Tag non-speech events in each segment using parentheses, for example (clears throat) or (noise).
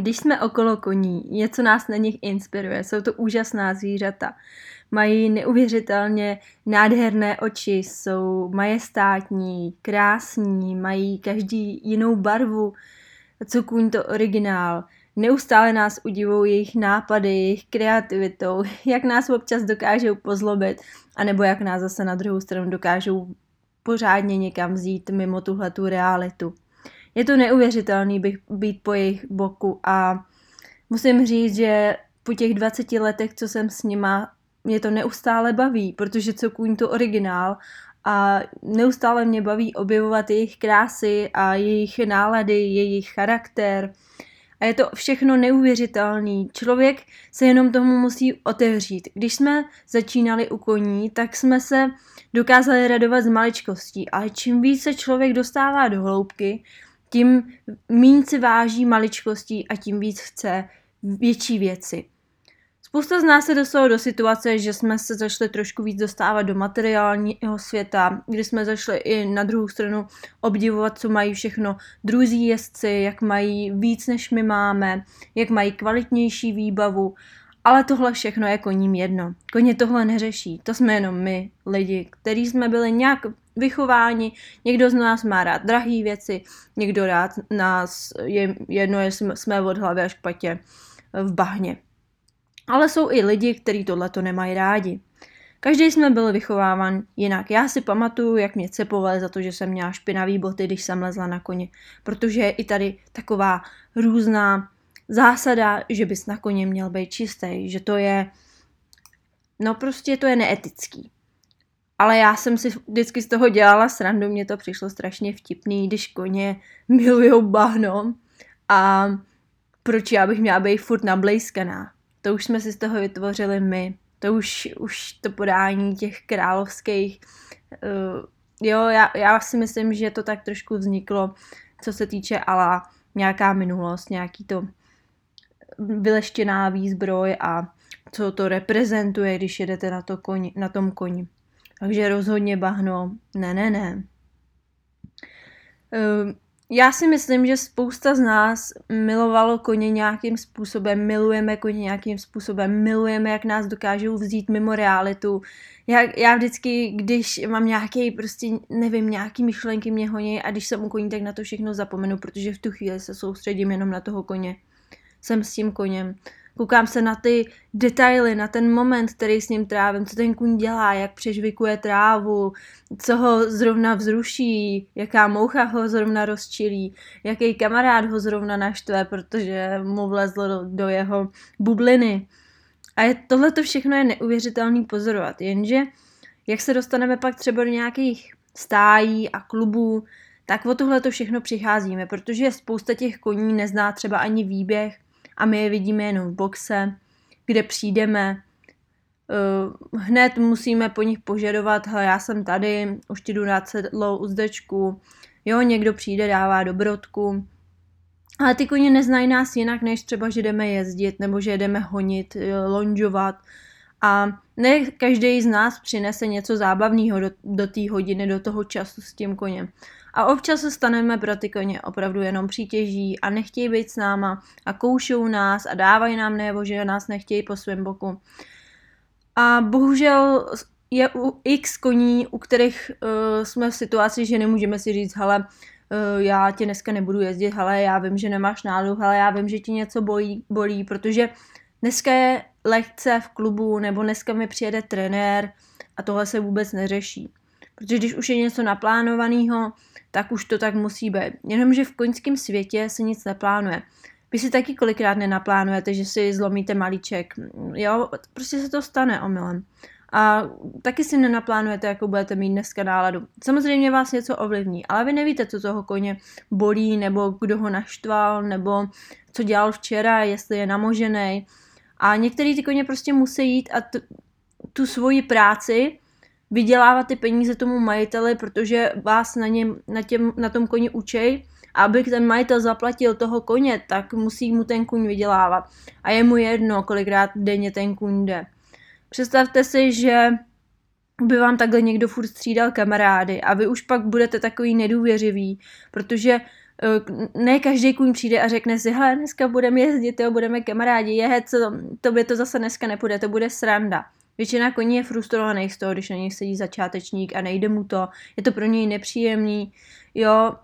Když jsme okolo koní, něco nás na nich inspiruje. Jsou to úžasná zvířata. Mají neuvěřitelně nádherné oči, jsou majestátní, krásní, mají každý jinou barvu. Co kůň to originál. Neustále nás udivují jejich nápady, jejich kreativitou, (laughs) jak nás občas dokážou pozlobit, anebo jak nás zase na druhou stranu dokážou pořádně někam vzít mimo tuhle tu realitu. Je to neuvěřitelný bych být po jejich boku a musím říct, že po těch 20 letech, co jsem s nima, mě to neustále baví, protože co kůň to originál a neustále mě baví objevovat jejich krásy a jejich nálady, jejich charakter, a je to všechno neuvěřitelný. Člověk se jenom tomu musí otevřít. Když jsme začínali u koní, tak jsme se dokázali radovat z maličkostí, ale čím více člověk dostává do hloubky, tím méně si váží maličkostí a tím víc chce větší věci. Spousta z nás se dostalo do situace, že jsme se začali trošku víc dostávat do materiálního světa, kdy jsme začali i na druhou stranu obdivovat, co mají všechno druzí jezdci, jak mají víc, než my máme, jak mají kvalitnější výbavu. Ale tohle všechno je koním jedno. Koně tohle neřeší. To jsme jenom my, lidi, kteří jsme byli nějak vychováni. Někdo z nás má rád drahé věci, někdo rád nás je jedno, jestli jsme od hlavy až k patě v bahně. Ale jsou i lidi, kteří tohleto nemají rádi. Každý jsme byl vychováván jinak. Já si pamatuju, jak mě cepovali za to, že jsem měla špinavý boty, když jsem lezla na koně. Protože je i tady taková různá zásada, že bys na koně měl být čistý, že to je, no prostě to je neetický. Ale já jsem si vždycky z toho dělala srandu, mně to přišlo strašně vtipný, když koně milujou bahno a proč já bych měla být furt nablejskaná. To už jsme si z toho vytvořili my. To už, už to podání těch královských. Uh, jo, já, já si myslím, že to tak trošku vzniklo, co se týče ala nějaká minulost, nějaký to vyleštěná výzbroj a co to reprezentuje, když jedete na, to koni, na tom koni. Takže rozhodně bahno, ne, ne, ne. Uh, já si myslím, že spousta z nás milovalo koně nějakým způsobem, milujeme koně nějakým způsobem, milujeme, jak nás dokážou vzít mimo realitu. Já, já vždycky, když mám nějaký, prostě nevím, nějaký myšlenky mě honí a když jsem u koní, tak na to všechno zapomenu, protože v tu chvíli se soustředím jenom na toho koně. Jsem s tím koněm. Koukám se na ty detaily, na ten moment, který s ním trávím, co ten kůň dělá, jak přežvikuje trávu, co ho zrovna vzruší, jaká moucha ho zrovna rozčilí, jaký kamarád ho zrovna naštve, protože mu vlezlo do, do jeho bubliny. A je, tohle to všechno je neuvěřitelný pozorovat, jenže jak se dostaneme pak třeba do nějakých stájí a klubů, tak o tohle to všechno přicházíme, protože spousta těch koní nezná třeba ani výběh, a my je vidíme jenom v boxe, kde přijdeme, uh, hned musíme po nich požadovat, hele, já jsem tady, už ti jdu dát sedlou uzdečku, jo, někdo přijde, dává dobrodku, ale ty koně neznají nás jinak, než třeba, že jdeme jezdit, nebo že jdeme honit, lonžovat. A ne každý z nás přinese něco zábavného do, do té hodiny, do toho času s tím koněm. A občas se staneme pro ty koně opravdu jenom přítěží a nechtějí být s náma a koušou nás a dávají nám najevo, že nás nechtějí po svém boku. A bohužel je u x koní, u kterých uh, jsme v situaci, že nemůžeme si říct, hele, uh, já tě dneska nebudu jezdit, hele, já vím, že nemáš náladu, hele, já vím, že ti něco bolí, bolí, protože dneska je lehce v klubu, nebo dneska mi přijede trenér a tohle se vůbec neřeší. Protože když už je něco naplánovaného, tak už to tak musí být. Jenomže v koňském světě se nic neplánuje. Vy si taky kolikrát nenaplánujete, že si zlomíte malíček. Jo, prostě se to stane omylem. A taky si nenaplánujete, jakou budete mít dneska náladu. Samozřejmě vás něco ovlivní, ale vy nevíte, co toho koně bolí, nebo kdo ho naštval, nebo co dělal včera, jestli je namožený. A některý ty koně prostě musí jít a t- tu svoji práci vydělávat ty peníze tomu majiteli, protože vás na, něm, na, těm, na tom koni učej a aby ten majitel zaplatil toho koně, tak musí mu ten kuň vydělávat. A je mu jedno, kolikrát denně ten kuň jde. Představte si, že by vám takhle někdo furt střídal kamarády a vy už pak budete takový nedůvěřivý, protože ne každý kůň přijde a řekne si, hele, dneska budeme jezdit, jo, budeme kamarádi, je, co, to by to zase dneska nepůjde, to bude sranda. Většina koní je frustrovaných z toho, když na nich sedí začátečník a nejde mu to, je to pro něj nepříjemný, jo,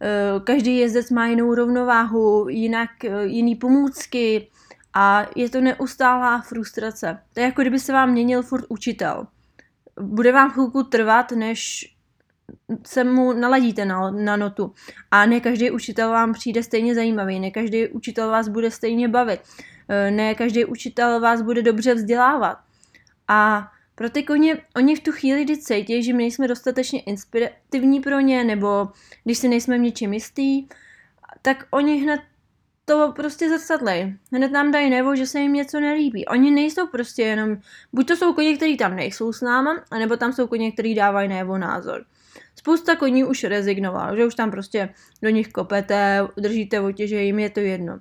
eh, každý jezdec má jinou rovnováhu, jinak eh, jiný pomůcky a je to neustálá frustrace. To je jako kdyby se vám měnil furt učitel. Bude vám chvilku trvat, než se mu naladíte na, na notu. A ne každý učitel vám přijde stejně zajímavý, ne každý učitel vás bude stejně bavit, eh, ne každý učitel vás bude dobře vzdělávat. A pro ty koně, oni v tu chvíli, kdy cítí, že my nejsme dostatečně inspirativní pro ně, nebo když si nejsme v něčem jistý, tak oni hned to prostě zrcadlej. Hned nám dají nebo, že se jim něco nelíbí. Oni nejsou prostě jenom, buď to jsou koně, kteří tam nejsou s náma, anebo tam jsou koně, kteří dávají nebo názor. Spousta koní už rezignoval, že už tam prostě do nich kopete, držíte otěže, jim je to jedno.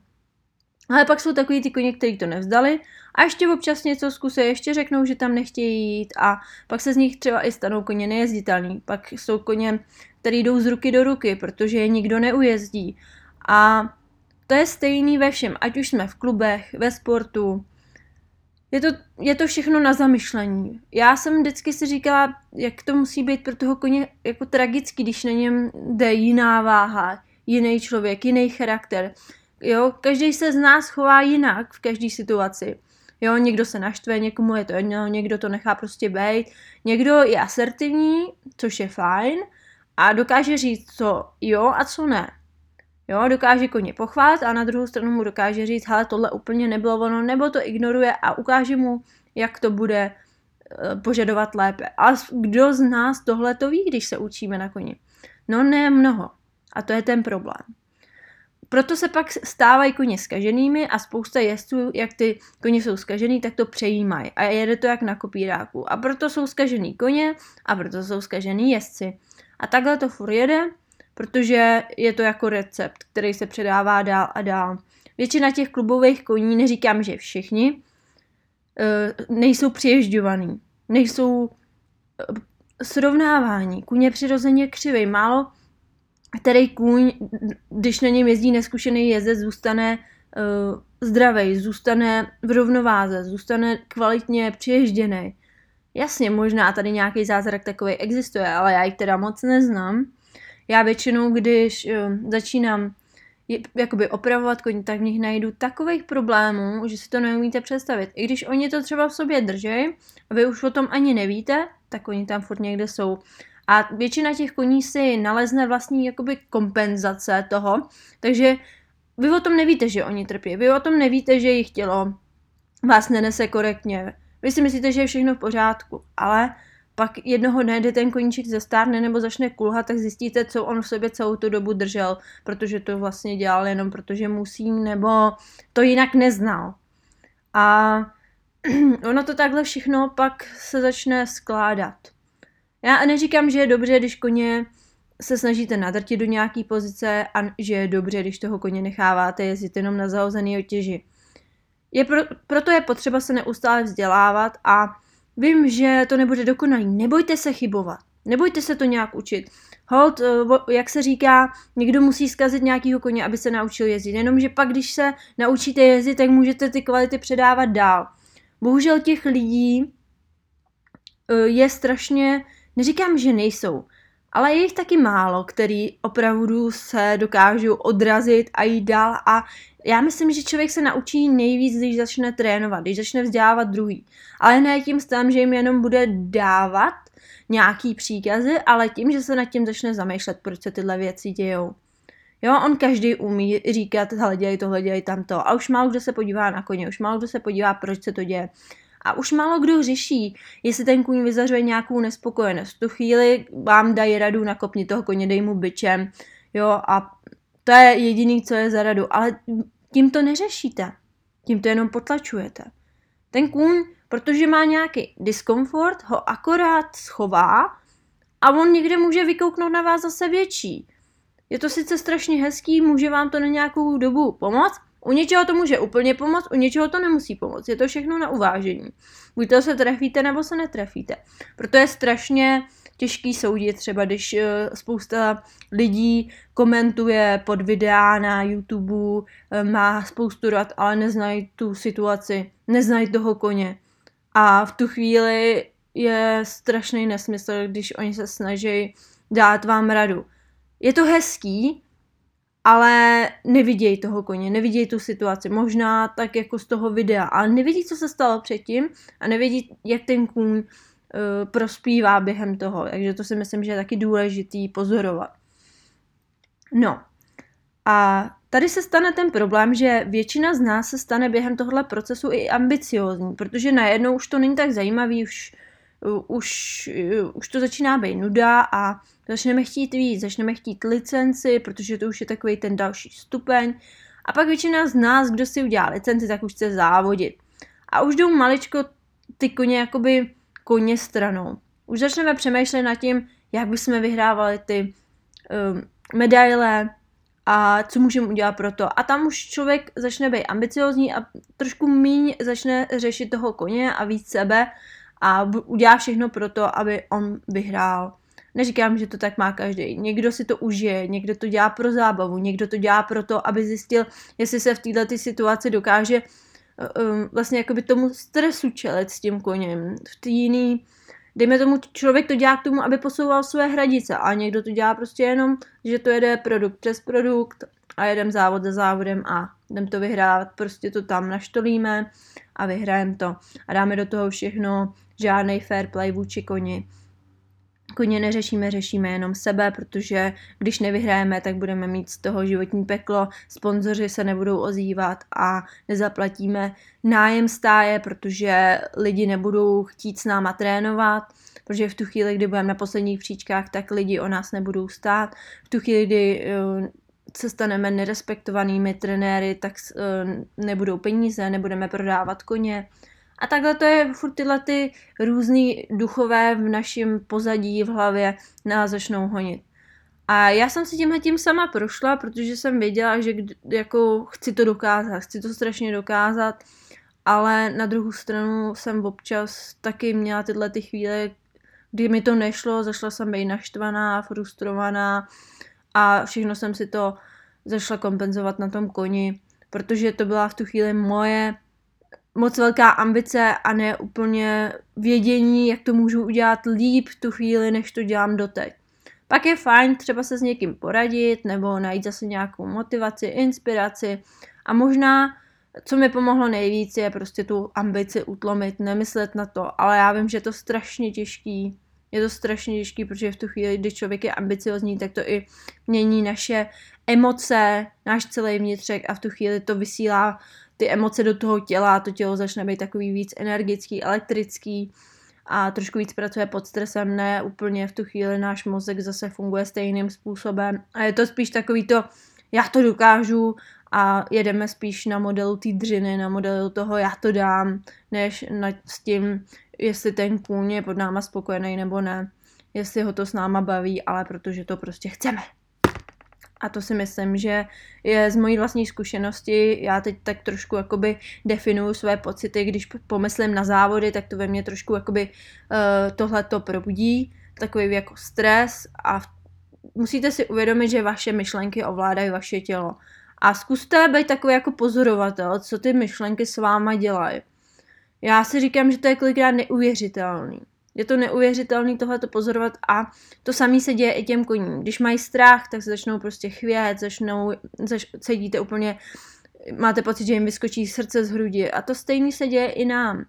Ale pak jsou takový ty koně, kteří to nevzdali a ještě občas něco zkusí, ještě řeknou, že tam nechtějí jít a pak se z nich třeba i stanou koně nejezditelný. Pak jsou koně, který jdou z ruky do ruky, protože je nikdo neujezdí. A to je stejný ve všem, ať už jsme v klubech, ve sportu. Je to, je to všechno na zamyšlení. Já jsem vždycky si říkala, jak to musí být pro toho koně jako tragický, když na něm jde jiná váha, jiný člověk, jiný charakter. Jo, každý se z nás chová jinak v každé situaci. Jo, někdo se naštve, někomu je to jedno, někdo to nechá prostě být. Někdo je asertivní, což je fajn, a dokáže říct, co jo a co ne. Jo, dokáže koně pochválit a na druhou stranu mu dokáže říct, hele, tohle úplně nebylo ono, nebo to ignoruje a ukáže mu, jak to bude eh, požadovat lépe. A kdo z nás tohle to ví, když se učíme na koni? No ne mnoho. A to je ten problém. Proto se pak stávají koně skaženými a spousta jezdců, jak ty koně jsou skažený, tak to přejímají a jede to jak na kopíráku. A proto jsou skažený koně a proto jsou skažený jezdci. A takhle to furt jede, protože je to jako recept, který se předává dál a dál. Většina těch klubových koní, neříkám, že všichni, eh, nejsou přiježďovaný, nejsou eh, srovnávání. Kůň je přirozeně křivý. Málo který kůň, když na něm jezdí neskušený jezdec, zůstane uh, zdravý, zůstane v rovnováze, zůstane kvalitně přiježděný. Jasně, možná tady nějaký zázrak takový existuje, ale já ji teda moc neznám. Já většinou, když uh, začínám jakoby opravovat koně, tak v nich najdu takových problémů, že si to neumíte představit. I když oni to třeba v sobě drží a vy už o tom ani nevíte, tak oni tam furt někde jsou. A většina těch koní si nalezne vlastní jakoby kompenzace toho, takže vy o tom nevíte, že oni trpí, vy o tom nevíte, že jejich tělo vás nenese korektně. Vy si myslíte, že je všechno v pořádku, ale pak jednoho dne, kdy ten koníček zestárne nebo začne kulhat, tak zjistíte, co on v sobě celou tu dobu držel, protože to vlastně dělal jenom protože musí, nebo to jinak neznal. A (clears throat) ono to takhle všechno pak se začne skládat. Já neříkám, že je dobře, když koně se snažíte nadrtit do nějaký pozice a že je dobře, když toho koně necháváte jezdit jenom na zahozený otěži. Je pro, proto je potřeba se neustále vzdělávat a vím, že to nebude dokonalý. Nebojte se chybovat. Nebojte se to nějak učit. Hold, eh, jak se říká, někdo musí zkazit nějakýho koně, aby se naučil jezdit. Jenomže pak, když se naučíte jezdit, tak můžete ty kvality předávat dál. Bohužel těch lidí eh, je strašně Neříkám, že nejsou, ale je jich taky málo, který opravdu se dokážou odrazit a jít dál a já myslím, že člověk se naučí nejvíc, když začne trénovat, když začne vzdělávat druhý. Ale ne tím stavem, že jim jenom bude dávat nějaký příkazy, ale tím, že se nad tím začne zamýšlet, proč se tyhle věci dějou. Jo, on každý umí říkat, hele, dělej tohle, dělej tamto. A už málo kdo se podívá na koně, už málo kdo se podívá, proč se to děje. A už málo kdo řeší, jestli ten kůň vyzařuje nějakou nespokojenost. V tu chvíli vám dají radu, nakopni toho koně, dej mu byčem, jo, a to je jediný, co je za radu. Ale tím to neřešíte. Tím to jenom potlačujete. Ten kůň, protože má nějaký diskomfort, ho akorát schová a on někde může vykouknout na vás zase větší. Je to sice strašně hezký, může vám to na nějakou dobu pomoct, u něčeho to může úplně pomoct, u něčeho to nemusí pomoct. Je to všechno na uvážení. Buď to se trefíte, nebo se netrefíte. Proto je strašně těžký soudit třeba, když uh, spousta lidí komentuje pod videa na YouTube, uh, má spoustu rad, ale neznají tu situaci, neznají toho koně. A v tu chvíli je strašný nesmysl, když oni se snaží dát vám radu. Je to hezký, ale nevidějí toho koně, nevidějí tu situaci, možná tak jako z toho videa, ale nevidí, co se stalo předtím a nevidí, jak ten kůň uh, prospívá během toho, takže to si myslím, že je taky důležitý pozorovat. No. A tady se stane ten problém, že většina z nás se stane během tohohle procesu i ambiciozní, protože najednou už to není tak zajímavý, už, už, uh, už to začíná být nuda a začneme chtít víc, začneme chtít licenci, protože to už je takový ten další stupeň. A pak většina z nás, kdo si udělá licenci, tak už chce závodit. A už jdou maličko ty koně jakoby koně stranou. Už začneme přemýšlet nad tím, jak bychom vyhrávali ty um, medaile a co můžeme udělat pro to. A tam už člověk začne být ambiciozní a trošku míň začne řešit toho koně a víc sebe a udělá všechno pro to, aby on vyhrál. Neříkám, že to tak má každý. Někdo si to užije, někdo to dělá pro zábavu, někdo to dělá pro to, aby zjistil, jestli se v této situaci dokáže um, vlastně jakoby tomu stresu čelit s tím koněm. V té jiný, dejme tomu, člověk to dělá k tomu, aby posouval své hradice a někdo to dělá prostě jenom, že to jede produkt přes produkt a jedem závod za závodem a jdem to vyhrát, prostě to tam naštolíme a vyhrajeme to a dáme do toho všechno, žádný fair play vůči koni koně neřešíme, řešíme jenom sebe, protože když nevyhrajeme, tak budeme mít z toho životní peklo, sponzoři se nebudou ozývat a nezaplatíme nájem stáje, protože lidi nebudou chtít s náma trénovat, protože v tu chvíli, kdy budeme na posledních příčkách, tak lidi o nás nebudou stát. V tu chvíli, kdy eh, se staneme nerespektovanými trenéry, tak eh, nebudou peníze, nebudeme prodávat koně. A takhle to je furt tyhle ty různý duchové v našem pozadí, v hlavě nás začnou honit. A já jsem si tímhle tím sama prošla, protože jsem věděla, že jako chci to dokázat, chci to strašně dokázat, ale na druhou stranu jsem občas taky měla tyhle ty chvíle, kdy mi to nešlo, zašla jsem být naštvaná, frustrovaná a všechno jsem si to zašla kompenzovat na tom koni, protože to byla v tu chvíli moje moc velká ambice a ne úplně vědění, jak to můžu udělat líp tu chvíli, než to dělám doteď. Pak je fajn třeba se s někým poradit nebo najít zase nějakou motivaci, inspiraci a možná, co mi pomohlo nejvíc, je prostě tu ambici utlomit, nemyslet na to, ale já vím, že je to strašně těžký, je to strašně těžký, protože v tu chvíli, kdy člověk je ambiciozní, tak to i mění naše emoce, náš celý vnitřek a v tu chvíli to vysílá ty emoce do toho těla, to tělo začne být takový víc energický, elektrický a trošku víc pracuje pod stresem, ne úplně v tu chvíli náš mozek zase funguje stejným způsobem a je to spíš takový to, já to dokážu a jedeme spíš na modelu té dřiny, na modelu toho já to dám, než nad s tím, jestli ten kůň je pod náma spokojený nebo ne, jestli ho to s náma baví, ale protože to prostě chceme. A to si myslím, že je z mojí vlastní zkušenosti. Já teď tak trošku jakoby definuju své pocity, když pomyslím na závody, tak to ve mně trošku jakoby uh, tohle to probudí, takový jako stres a musíte si uvědomit, že vaše myšlenky ovládají vaše tělo. A zkuste být takový jako pozorovatel, co ty myšlenky s váma dělají. Já si říkám, že to je kolikrát neuvěřitelný. Je to neuvěřitelné tohle pozorovat a to samé se děje i těm koním. Když mají strach, tak se začnou prostě chvět, začnou, zač, cítíte úplně, máte pocit, že jim vyskočí srdce z hrudi a to stejné se děje i nám.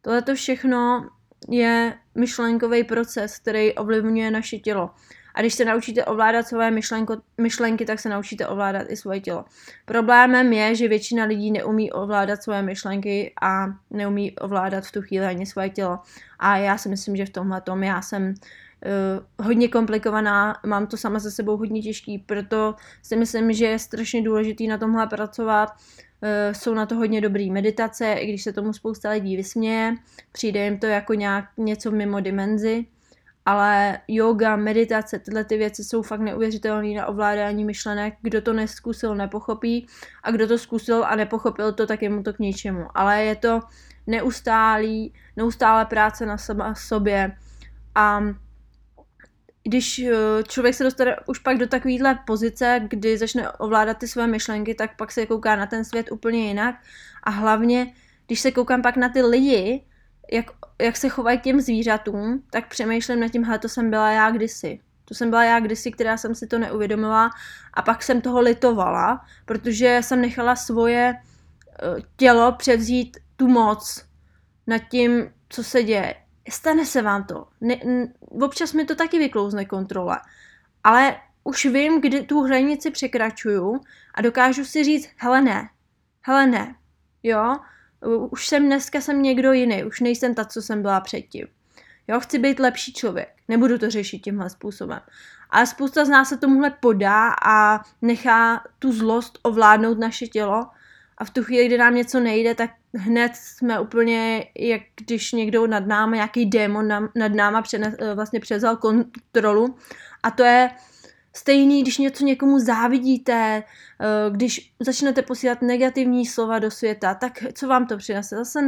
Tohle to všechno je myšlenkový proces, který ovlivňuje naše tělo. A když se naučíte ovládat své myšlenko, myšlenky, tak se naučíte ovládat i svoje tělo. Problémem je, že většina lidí neumí ovládat svoje myšlenky a neumí ovládat v tu chvíli ani svoje tělo. A já si myslím, že v tomhle tom já jsem uh, hodně komplikovaná, mám to sama se sebou hodně těžký, proto si myslím, že je strašně důležitý na tomhle pracovat. Uh, jsou na to hodně dobrý meditace, i když se tomu spousta lidí vysměje, přijde jim to jako nějak něco mimo dimenzi, ale yoga, meditace, tyhle ty věci jsou fakt neuvěřitelné na ovládání myšlenek. Kdo to neskusil, nepochopí a kdo to zkusil a nepochopil to, tak je mu to k ničemu. Ale je to neustálý, neustálé práce na sama sobě a když eh, člověk se dostane už pak do takovéhle pozice, kdy začne ovládat ty své myšlenky, tak pak se kouká na ten svět úplně jinak. A hlavně, když se koukám pak na ty lidi, jak, jak se chovají k těm zvířatům, tak přemýšlím nad tím, hele, to jsem byla já kdysi. To jsem byla já kdysi, která jsem si to neuvědomila a pak jsem toho litovala, protože jsem nechala svoje eh, tělo převzít tu moc nad tím, co se děje. Stane se vám to. Ne, n, občas mi to taky vyklouzne kontrola. Ale už vím, kdy tu hranici překračuju a dokážu si říct, hele ne, hele ne, jo, už jsem dneska jsem někdo jiný, už nejsem ta, co jsem byla předtím. Jo, chci být lepší člověk. Nebudu to řešit tímhle způsobem. Ale spousta z nás se tomuhle podá a nechá tu zlost ovládnout naše tělo a v tu chvíli, kdy nám něco nejde, tak hned jsme úplně, jak když někdo nad námi, nějaký démon nad náma přenes, eh, vlastně převzal kontrolu. A to je stejný, když něco někomu závidíte, eh, když začnete posílat negativní slova do světa, tak co vám to přinese? Zase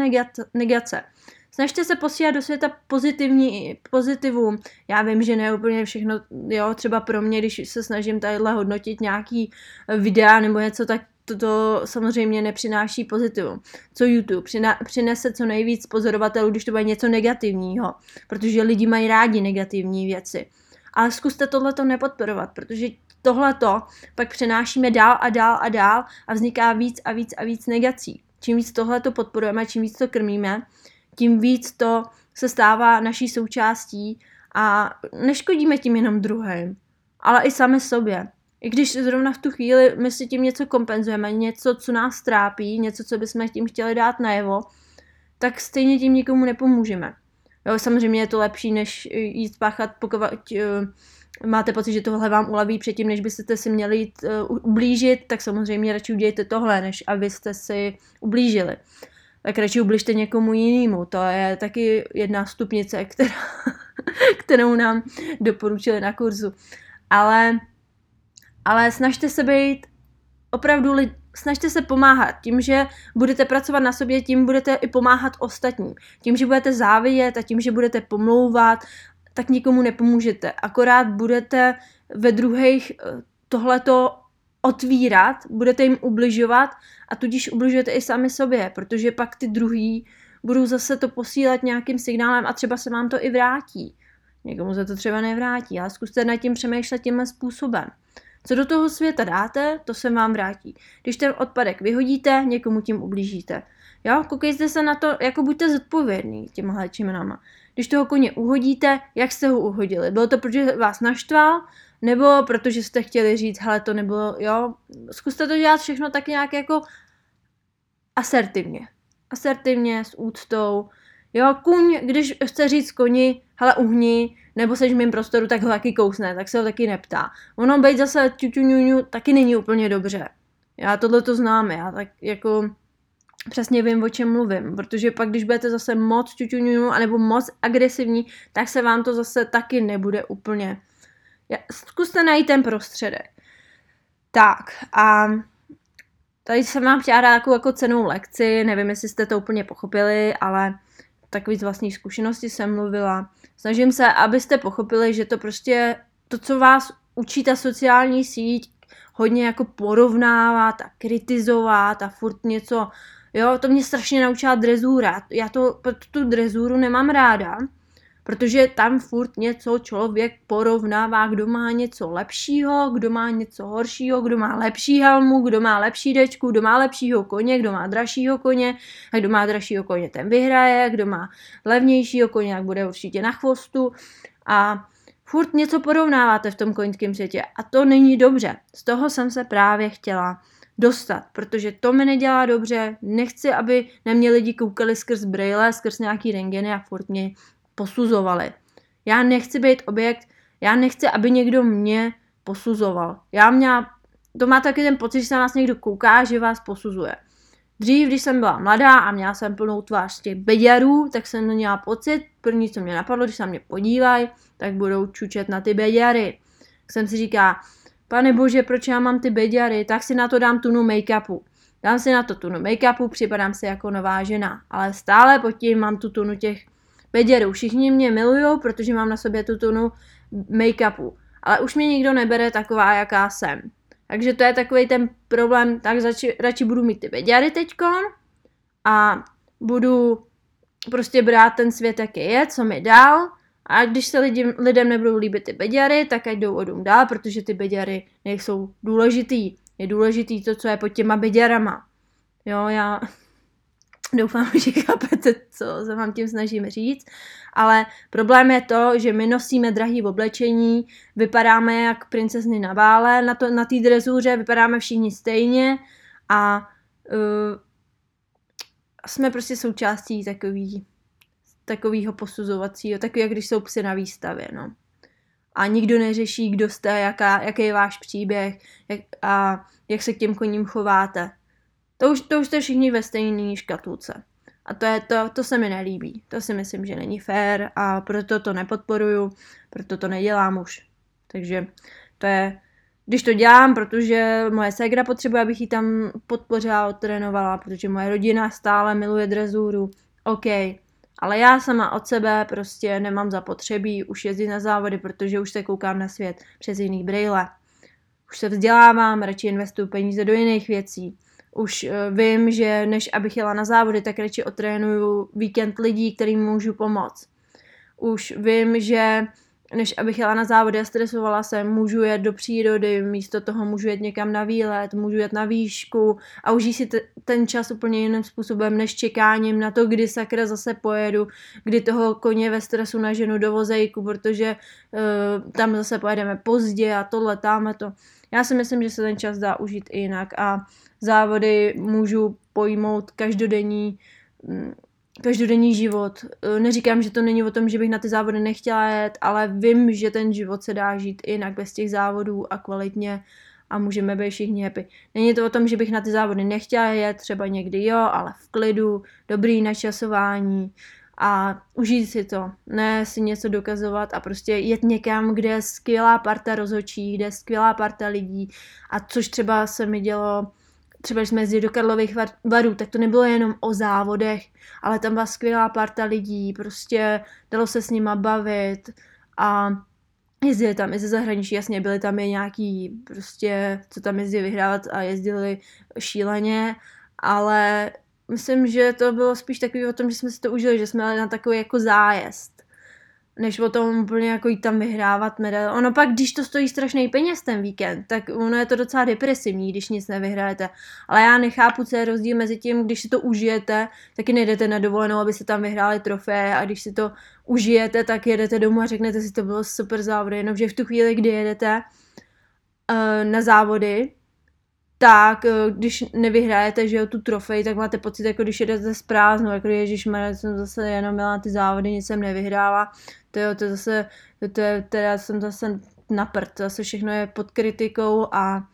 negace. Snažte se posílat do světa pozitivní, pozitivum. Já vím, že ne úplně všechno, jo, třeba pro mě, když se snažím tadyhle hodnotit nějaký videa nebo něco, tak to samozřejmě nepřináší pozitivum. Co YouTube? Přina, přinese co nejvíc pozorovatelů, když to bude něco negativního, protože lidi mají rádi negativní věci. Ale zkuste tohleto nepodporovat, protože tohleto pak přenášíme dál a dál a dál a vzniká víc a víc a víc negací. Čím víc tohleto podporujeme, čím víc to krmíme, tím víc to se stává naší součástí a neškodíme tím jenom druhým, ale i sami sobě. I když zrovna v tu chvíli my si tím něco kompenzujeme, něco, co nás trápí, něco, co bychom tím chtěli dát najevo, tak stejně tím nikomu nepomůžeme. Jo, samozřejmě je to lepší, než jít spáchat, pokud uh, máte pocit, že tohle vám ulaví předtím, než byste si měli jít uh, ublížit, tak samozřejmě radši udějte tohle, než abyste si ublížili tak radši ubližte někomu jinému. To je taky jedna stupnice, která, (laughs) kterou nám doporučili na kurzu. Ale, ale snažte se být opravdu lid, snažte se pomáhat. Tím, že budete pracovat na sobě, tím budete i pomáhat ostatním. Tím, že budete závidět a tím, že budete pomlouvat, tak nikomu nepomůžete. Akorát budete ve druhých eh, tohleto otvírat, budete jim ubližovat a tudíž ubližujete i sami sobě, protože pak ty druhý budou zase to posílat nějakým signálem a třeba se vám to i vrátí. Někomu se to třeba nevrátí, ale zkuste nad tím přemýšlet tímhle způsobem. Co do toho světa dáte, to se vám vrátí. Když ten odpadek vyhodíte, někomu tím ublížíte. Jo, koukejte se na to, jako buďte zodpovědný těmhle čimenama. Když toho koně uhodíte, jak jste ho uhodili? Bylo to, protože vás naštval, nebo protože jste chtěli říct, hele, to nebylo, jo, zkuste to dělat všechno tak nějak jako asertivně. Asertivně, s úctou. Jo, kuň, když chce říct koni, hele, uhni, nebo seš v mým prostoru, tak ho taky kousne, tak se ho taky neptá. Ono být zase ťuťuňuňu taky není úplně dobře. Já tohle to znám, já tak jako přesně vím, o čem mluvím, protože pak, když budete zase moc ťuťuňuňu, anebo moc agresivní, tak se vám to zase taky nebude úplně Zkuste najít ten prostředek. Tak a tady jsem vám chtěla dát jako cenou lekci, nevím, jestli jste to úplně pochopili, ale takový z vlastní zkušenosti jsem mluvila. Snažím se, abyste pochopili, že to prostě, to, co vás učí ta sociální síť, hodně jako porovnávat a kritizovat a furt něco, jo, to mě strašně naučila drezura. Já to, tu drezuru nemám ráda, protože tam furt něco člověk porovnává, kdo má něco lepšího, kdo má něco horšího, kdo má lepší helmu, kdo má lepší dečku, kdo má lepšího koně, kdo má dražšího koně, a kdo má dražšího koně, ten vyhraje, kdo má levnějšího koně, tak bude určitě na chvostu a furt něco porovnáváte v tom koňském světě a to není dobře. Z toho jsem se právě chtěla dostat, protože to mi nedělá dobře, nechci, aby na mě lidi koukali skrz brýle, skrz nějaký rengeny a furt mě posuzovali. Já nechci být objekt, já nechci, aby někdo mě posuzoval. Já měla, to má taky ten pocit, že se na nás někdo kouká, že vás posuzuje. Dřív, když jsem byla mladá a měla jsem plnou tvář těch beďarů, tak jsem měla pocit, první, co mě napadlo, když se na mě podívají, tak budou čučet na ty beďary. Tak jsem si říká, pane bože, proč já mám ty beďary, tak si na to dám tunu make-upu. Dám si na to tunu make-upu, připadám si jako nová žena, ale stále pod tím mám tu tunu těch beděru. Všichni mě milují, protože mám na sobě tu tunu make-upu. Ale už mě nikdo nebere taková, jaká jsem. Takže to je takový ten problém, tak zači, radši budu mít ty beďary teďkon a budu prostě brát ten svět, jaký je, co mi dal a když se lidi, lidem nebudou líbit ty beďary, tak ať jdou odum dál, protože ty beďary nejsou důležitý. Je důležitý to, co je pod těma beďarama. Jo, já doufám, (laughs) že chápete, co se vám tím snažím říct, ale problém je to, že my nosíme drahý oblečení, vypadáme jak princezny na bále na, to, na té drezuře, vypadáme všichni stejně a uh, jsme prostě součástí takový, takového posuzovacího, takový, jak když jsou psy na výstavě, no. A nikdo neřeší, kdo jste, jaká, jaký je váš příběh jak, a jak se k těm koním chováte. To už, to už jste všichni ve stejné škatulce. A to, je to, to se mi nelíbí. To si myslím, že není fér a proto to nepodporuju, proto to nedělám už. Takže to je, když to dělám, protože moje ségra potřebuje, abych ji tam podpořila, odtrénovala, protože moje rodina stále miluje drezuru, OK. Ale já sama od sebe prostě nemám zapotřebí už jezdit na závody, protože už se koukám na svět přes jiný brýle. Už se vzdělávám, radši investuju peníze do jiných věcí už uh, vím, že než abych jela na závody, tak radši otrénuju víkend lidí, kterým můžu pomoct. Už vím, že než abych jela na závody a stresovala se, můžu jet do přírody, místo toho můžu jet někam na výlet, můžu jet na výšku a užít si ten čas úplně jiným způsobem, než čekáním na to, kdy sakra zase pojedu, kdy toho koně ve stresu naženu do vozejku, protože uh, tam zase pojedeme pozdě a tohle, táme to. Já si myslím, že se ten čas dá užít i jinak a závody můžu pojmout každodenní mm, každodenní život. E, neříkám, že to není o tom, že bych na ty závody nechtěla jet, ale vím, že ten život se dá žít i jinak bez těch závodů a kvalitně a můžeme být všichni happy. Není to o tom, že bych na ty závody nechtěla jet, třeba někdy jo, ale v klidu, dobrý načasování a užít si to, ne si něco dokazovat a prostě jet někam, kde je skvělá parta rozhočí, kde je skvělá parta lidí a což třeba se mi dělo třeba když jsme jezdili do Karlových varů, tak to nebylo jenom o závodech, ale tam byla skvělá parta lidí, prostě dalo se s nima bavit a jezdili tam i ze zahraničí, jasně, byli tam i nějaký prostě, co tam jezdili vyhrávat a jezdili šíleně, ale myslím, že to bylo spíš takový o tom, že jsme si to užili, že jsme jeli na takový jako zájezd než o tom úplně jako jít tam vyhrávat medaile. Ono pak, když to stojí strašný peněz ten víkend, tak ono je to docela depresivní, když nic nevyhrajete. Ale já nechápu, co je rozdíl mezi tím, když si to užijete, taky nejdete na dovolenou, aby se tam vyhráli trofé a když si to užijete, tak jedete domů a řeknete si, to bylo super závody, jenomže v tu chvíli, kdy jedete uh, na závody, tak eh, když nevyhrajete, že jo, tu trofej, tak máte pocit, jako když jedete z prázdnou, jako Ježíš jsem zase jenom měla ty závody, nic jsem nevyhrála, to jo, to je zase, to je, teda jsem zase na prd, zase všechno je pod kritikou a,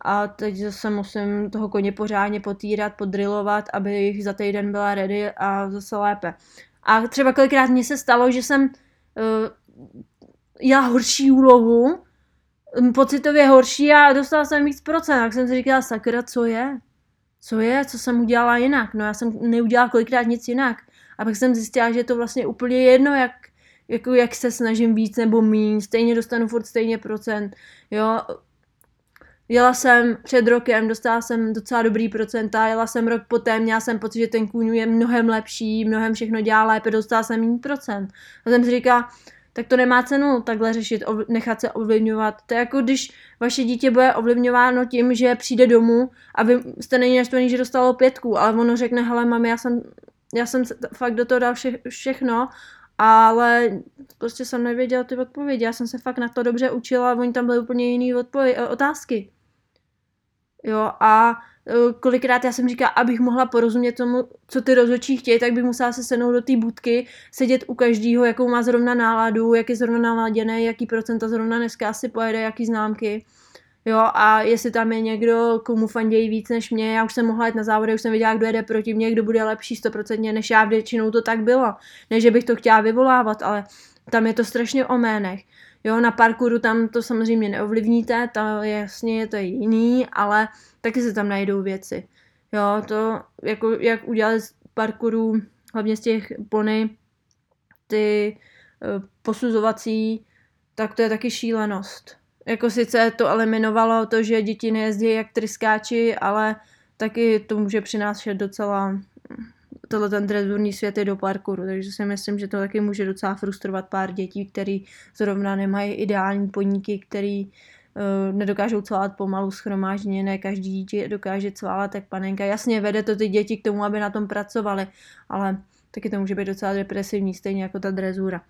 a teď zase musím toho koně pořádně potírat, podrilovat, aby jich za týden byla ready a zase lépe. A třeba kolikrát mně se stalo, že jsem uh, já horší úlohu, pocitově horší a dostala jsem víc procent. Tak jsem si říkala, sakra, co je? Co je? Co jsem udělala jinak? No já jsem neudělala kolikrát nic jinak. A pak jsem zjistila, že je to vlastně úplně jedno, jak, jako jak se snažím víc nebo míň, stejně dostanu furt stejně procent, jo. Jela jsem před rokem, dostala jsem docela dobrý procenta, jela jsem rok poté, měla jsem pocit, že ten kůň je mnohem lepší, mnohem všechno dělá lépe, dostala jsem méně procent. A jsem si říkala, tak to nemá cenu takhle řešit, nechat se ovlivňovat. To je jako když vaše dítě bude ovlivňováno tím, že přijde domů a vy jste není naštvaný, že dostalo pětku, ale ono řekne, hele mami, já jsem, já jsem fakt do toho dal vše, všechno, ale prostě jsem nevěděla ty odpovědi. Já jsem se fakt na to dobře učila, oni tam byly úplně jiný odpovědi, otázky. Jo, a kolikrát já jsem říkala, abych mohla porozumět tomu, co ty rozhodčí chtějí, tak bych musela se sednout do té budky, sedět u každého, jakou má zrovna náladu, jak je zrovna naladěný, jaký procenta zrovna dneska asi pojede, jaký známky. Jo, a jestli tam je někdo, komu fandějí víc než mě, já už jsem mohla jít na závody, už jsem věděla, kdo jede proti mně, kdo bude lepší stoprocentně, než já většinou to tak bylo. Ne, že bych to chtěla vyvolávat, ale tam je to strašně o jménech. Jo, na parkouru tam to samozřejmě neovlivníte, to jasně je to jiný, ale taky se tam najdou věci. Jo, to jako jak udělat z parkouru, hlavně z těch pony, ty uh, posuzovací, tak to je taky šílenost. Jako sice to eliminovalo to, že děti nejezdí jak tryskáči, ale taky to může přinášet docela tohle ten drezurní svět je do parkouru, takže si myslím, že to taky může docela frustrovat pár dětí, který zrovna nemají ideální podniky, který nedokážou cválat pomalu schromážděně, ne každý dítě dokáže cválat tak panenka. Jasně, vede to ty děti k tomu, aby na tom pracovali, ale taky to může být docela depresivní, stejně jako ta drezura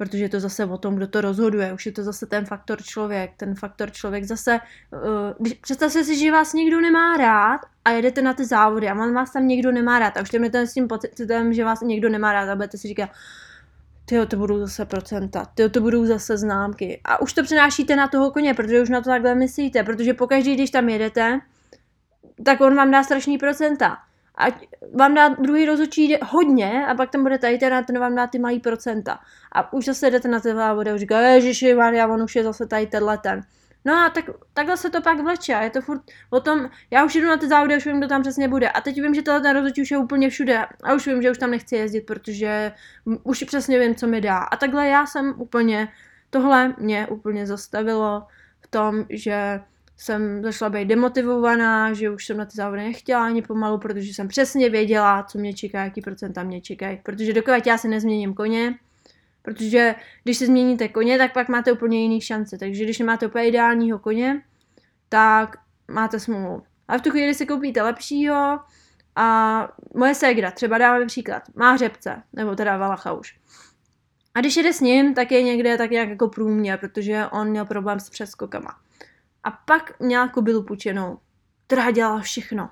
protože je to zase o tom, kdo to rozhoduje. Už je to zase ten faktor člověk. Ten faktor člověk zase, uh, když, představte si, že vás někdo nemá rád a jedete na ty závody a vás tam někdo nemá rád a už jdete s tím pocitem, že vás někdo nemá rád a budete si říkat, tyjo, to budou zase procenta, tyjo, to budou zase známky. A už to přenášíte na toho koně, protože už na to takhle myslíte, protože pokaždé, když tam jedete, tak on vám dá strašný procenta ať vám dá druhý rozhodčí hodně a pak tam bude tady ten a ten vám dá ty malý procenta. A už zase jdete na ty závody a říká, ježiši, Maria, on už je zase tady tenhle ten. No a tak, takhle se to pak vleče a je to furt o tom, já už jdu na ty závody, už vím, kdo tam přesně bude. A teď vím, že ten rozhodčí už je úplně všude a už vím, že už tam nechci jezdit, protože už přesně vím, co mi dá. A takhle já jsem úplně, tohle mě úplně zastavilo v tom, že jsem začala být demotivovaná, že už jsem na ty závody nechtěla ani pomalu, protože jsem přesně věděla, co mě čeká, jaký procenta mě čekají. Protože dokud já se nezměním koně, protože když se změníte koně, tak pak máte úplně jiný šance. Takže když nemáte úplně ideálního koně, tak máte smůlu. A v tu chvíli si koupíte lepšího a moje ségra, třeba dáme příklad, má hřebce, nebo teda Valacha už. A když jede s ním, tak je někde tak nějak jako průměr, protože on měl problém s přeskokama. A pak měla kobylu pučenou, která dělala všechno.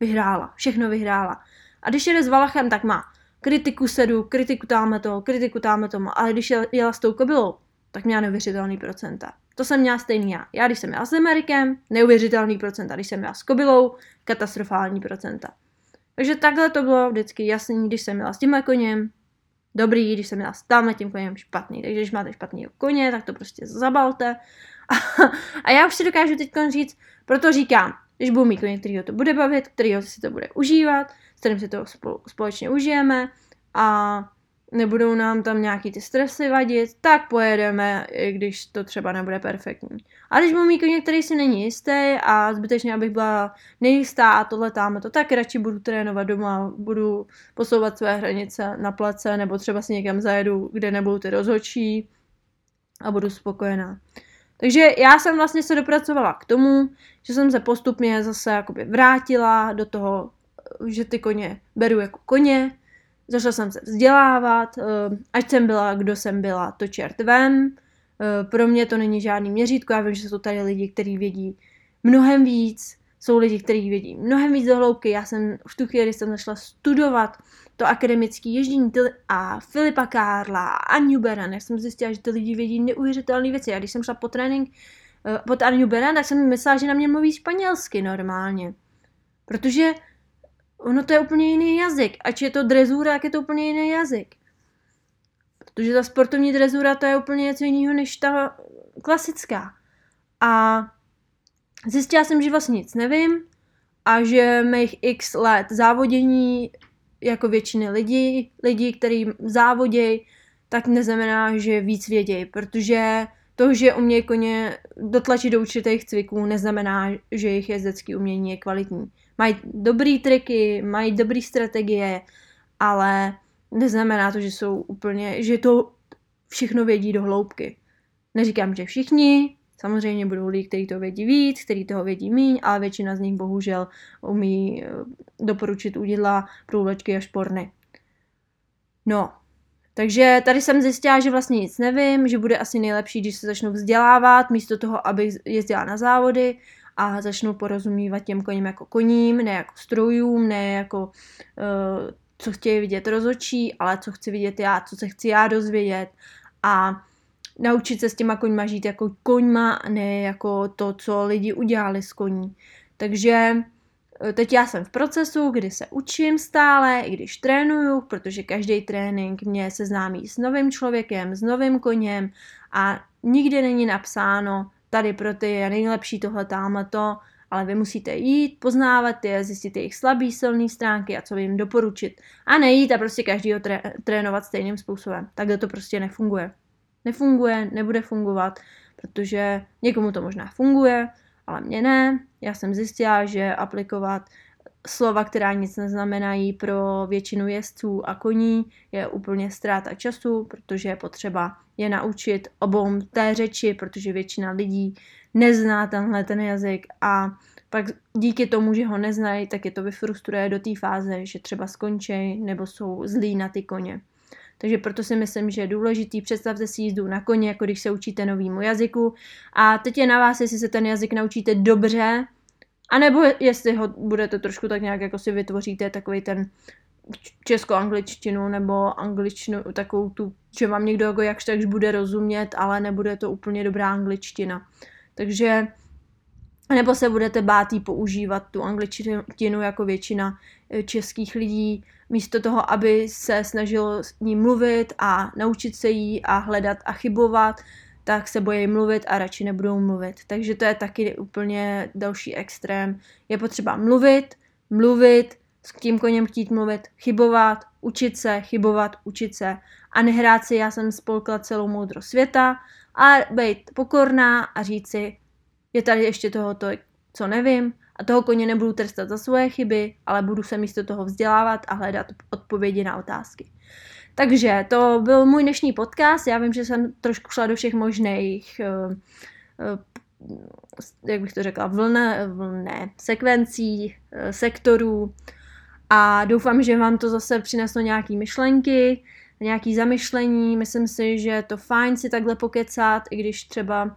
Vyhrála, všechno vyhrála. A když jede s Valachem, tak má kritiku sedu, kritiku táme to, kritiku táme tomu, ale když jela s tou kobylou, tak měla neuvěřitelný procenta. To jsem měla stejný já. Já, když jsem měla s Amerikem, neuvěřitelný procenta. Když jsem měla s kobylou, katastrofální procenta. Takže takhle to bylo vždycky jasný, když jsem měla s tímhle koněm, dobrý, když jsem měla s tamhle tím koněm špatný. Takže když máte špatný koně, tak to prostě zabalte (laughs) a já už si dokážu teď říct, proto říkám, když budu mít kterýho to bude bavit, kterýho si to bude užívat, s kterým si to společně užijeme a nebudou nám tam nějaký ty stresy vadit, tak pojedeme, i když to třeba nebude perfektní. A když budu mít který si není jistý a zbytečně, abych byla nejistá a tohle tam to, tak radši budu trénovat doma, budu posouvat své hranice na place nebo třeba si někam zajedu, kde nebudou ty rozhodčí a budu spokojená. Takže já jsem vlastně se dopracovala k tomu, že jsem se postupně zase jakoby vrátila do toho, že ty koně beru jako koně, začala jsem se vzdělávat, eh, ať jsem byla, kdo jsem byla, to čert vem. Eh, pro mě to není žádný měřítko, já vím, že jsou tady lidi, kteří vědí mnohem víc, jsou lidi, kteří vědí mnohem víc do hloubky. Já jsem v tu chvíli jsem začala studovat to akademické ježdění a Filipa Kárla a Anju Beran, jak jsem zjistila, že ty lidi vědí neuvěřitelné věci. A když jsem šla po trénink uh, pod Anju Beran, tak jsem myslela, že na mě mluví španělsky normálně. Protože ono to je úplně jiný jazyk. Ať je to drezura, tak je to úplně jiný jazyk. Protože ta sportovní drezura to je úplně něco jiného než ta klasická. A zjistila jsem, že vlastně nic nevím a že mých x let závodění jako většiny lidí, lidí, kteří závodějí, tak neznamená, že víc vědějí, protože to, že umějí koně dotlačit do určitých cviků, neznamená, že jejich jezdecký umění je kvalitní. Mají dobrý triky, mají dobré strategie, ale neznamená to, že jsou úplně, že to všechno vědí do hloubky. Neříkám, že všichni, Samozřejmě budou lidi, kteří to vědí víc, kteří toho vědí míň, ale většina z nich bohužel umí eh, doporučit udidla, průvlečky a šporny. No, takže tady jsem zjistila, že vlastně nic nevím, že bude asi nejlepší, když se začnu vzdělávat, místo toho, abych jezdila na závody a začnu porozumívat těm koním jako koním, ne jako strojům, ne jako uh, co chtějí vidět rozočí, ale co chci vidět já, co se chci já dozvědět a naučit se s těma koňma žít jako koňma, ne jako to, co lidi udělali s koní. Takže eh, teď já jsem v procesu, kdy se učím stále, i když trénuju, protože každý trénink mě seznámí s novým člověkem, s novým koněm a nikdy není napsáno, tady pro ty je nejlepší tohle, tamhle to, ale vy musíte jít, poznávat je, zjistit jejich slabý, silné stránky a co jim doporučit. A nejít a prostě každýho tré- trénovat stejným způsobem. Takhle to prostě nefunguje. nefunguje, nebude fungovat, protože někomu to možná funguje, ale mně ne. Já jsem zjistila, že aplikovat slova, která nic neznamenají pro většinu jezdců a koní, je úplně ztráta času, protože je potřeba je naučit obou té řeči, protože většina lidí nezná tenhle ten jazyk a pak díky tomu, že ho neznají, tak je to vyfrustruje do té fáze, že třeba skončí nebo jsou zlí na ty koně. Takže proto si myslím, že je důležitý, představte si jízdu na koně, jako když se učíte novýmu jazyku. A teď je na vás, jestli se ten jazyk naučíte dobře, anebo jestli ho budete trošku tak nějak jako si vytvoříte takový ten česko-angličtinu nebo angličtinu, takovou tu, že vám někdo jako jakž takž bude rozumět, ale nebude to úplně dobrá angličtina. Takže nebo se budete bát používat tu angličtinu jako většina eh, českých lidí, místo toho, aby se snažil s ní mluvit a naučit se jí a hledat a chybovat, tak se bojí mluvit a radši nebudou mluvit. Takže to je taky úplně další extrém. Je potřeba mluvit, mluvit, s tím koněm chtít mluvit, chybovat, učit se, chybovat, učit se a nehrát si, já jsem spolkla celou moudrost světa a být pokorná a říct si, je tady ještě toho to, co nevím a toho koně nebudu trestat za svoje chyby, ale budu se místo toho vzdělávat a hledat odpovědi na otázky. Takže to byl můj dnešní podcast. Já vím, že jsem trošku šla do všech možných, uh, uh, jak bych to řekla, vlne, vlne, sekvencí, uh, sektorů a doufám, že vám to zase přineslo nějaké myšlenky, nějaké zamyšlení. Myslím si, že je to fajn si takhle pokecat, i když třeba Eh,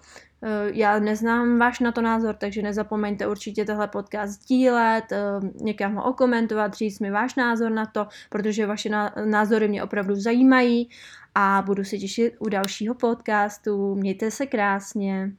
já neznám váš na to názor, takže nezapomeňte určitě tohle podcast sdílet, eh, někam ho okomentovat, říct mi váš názor na to, protože vaše názory mě opravdu zajímají a budu se těšit u dalšího podcastu. Mějte se krásně.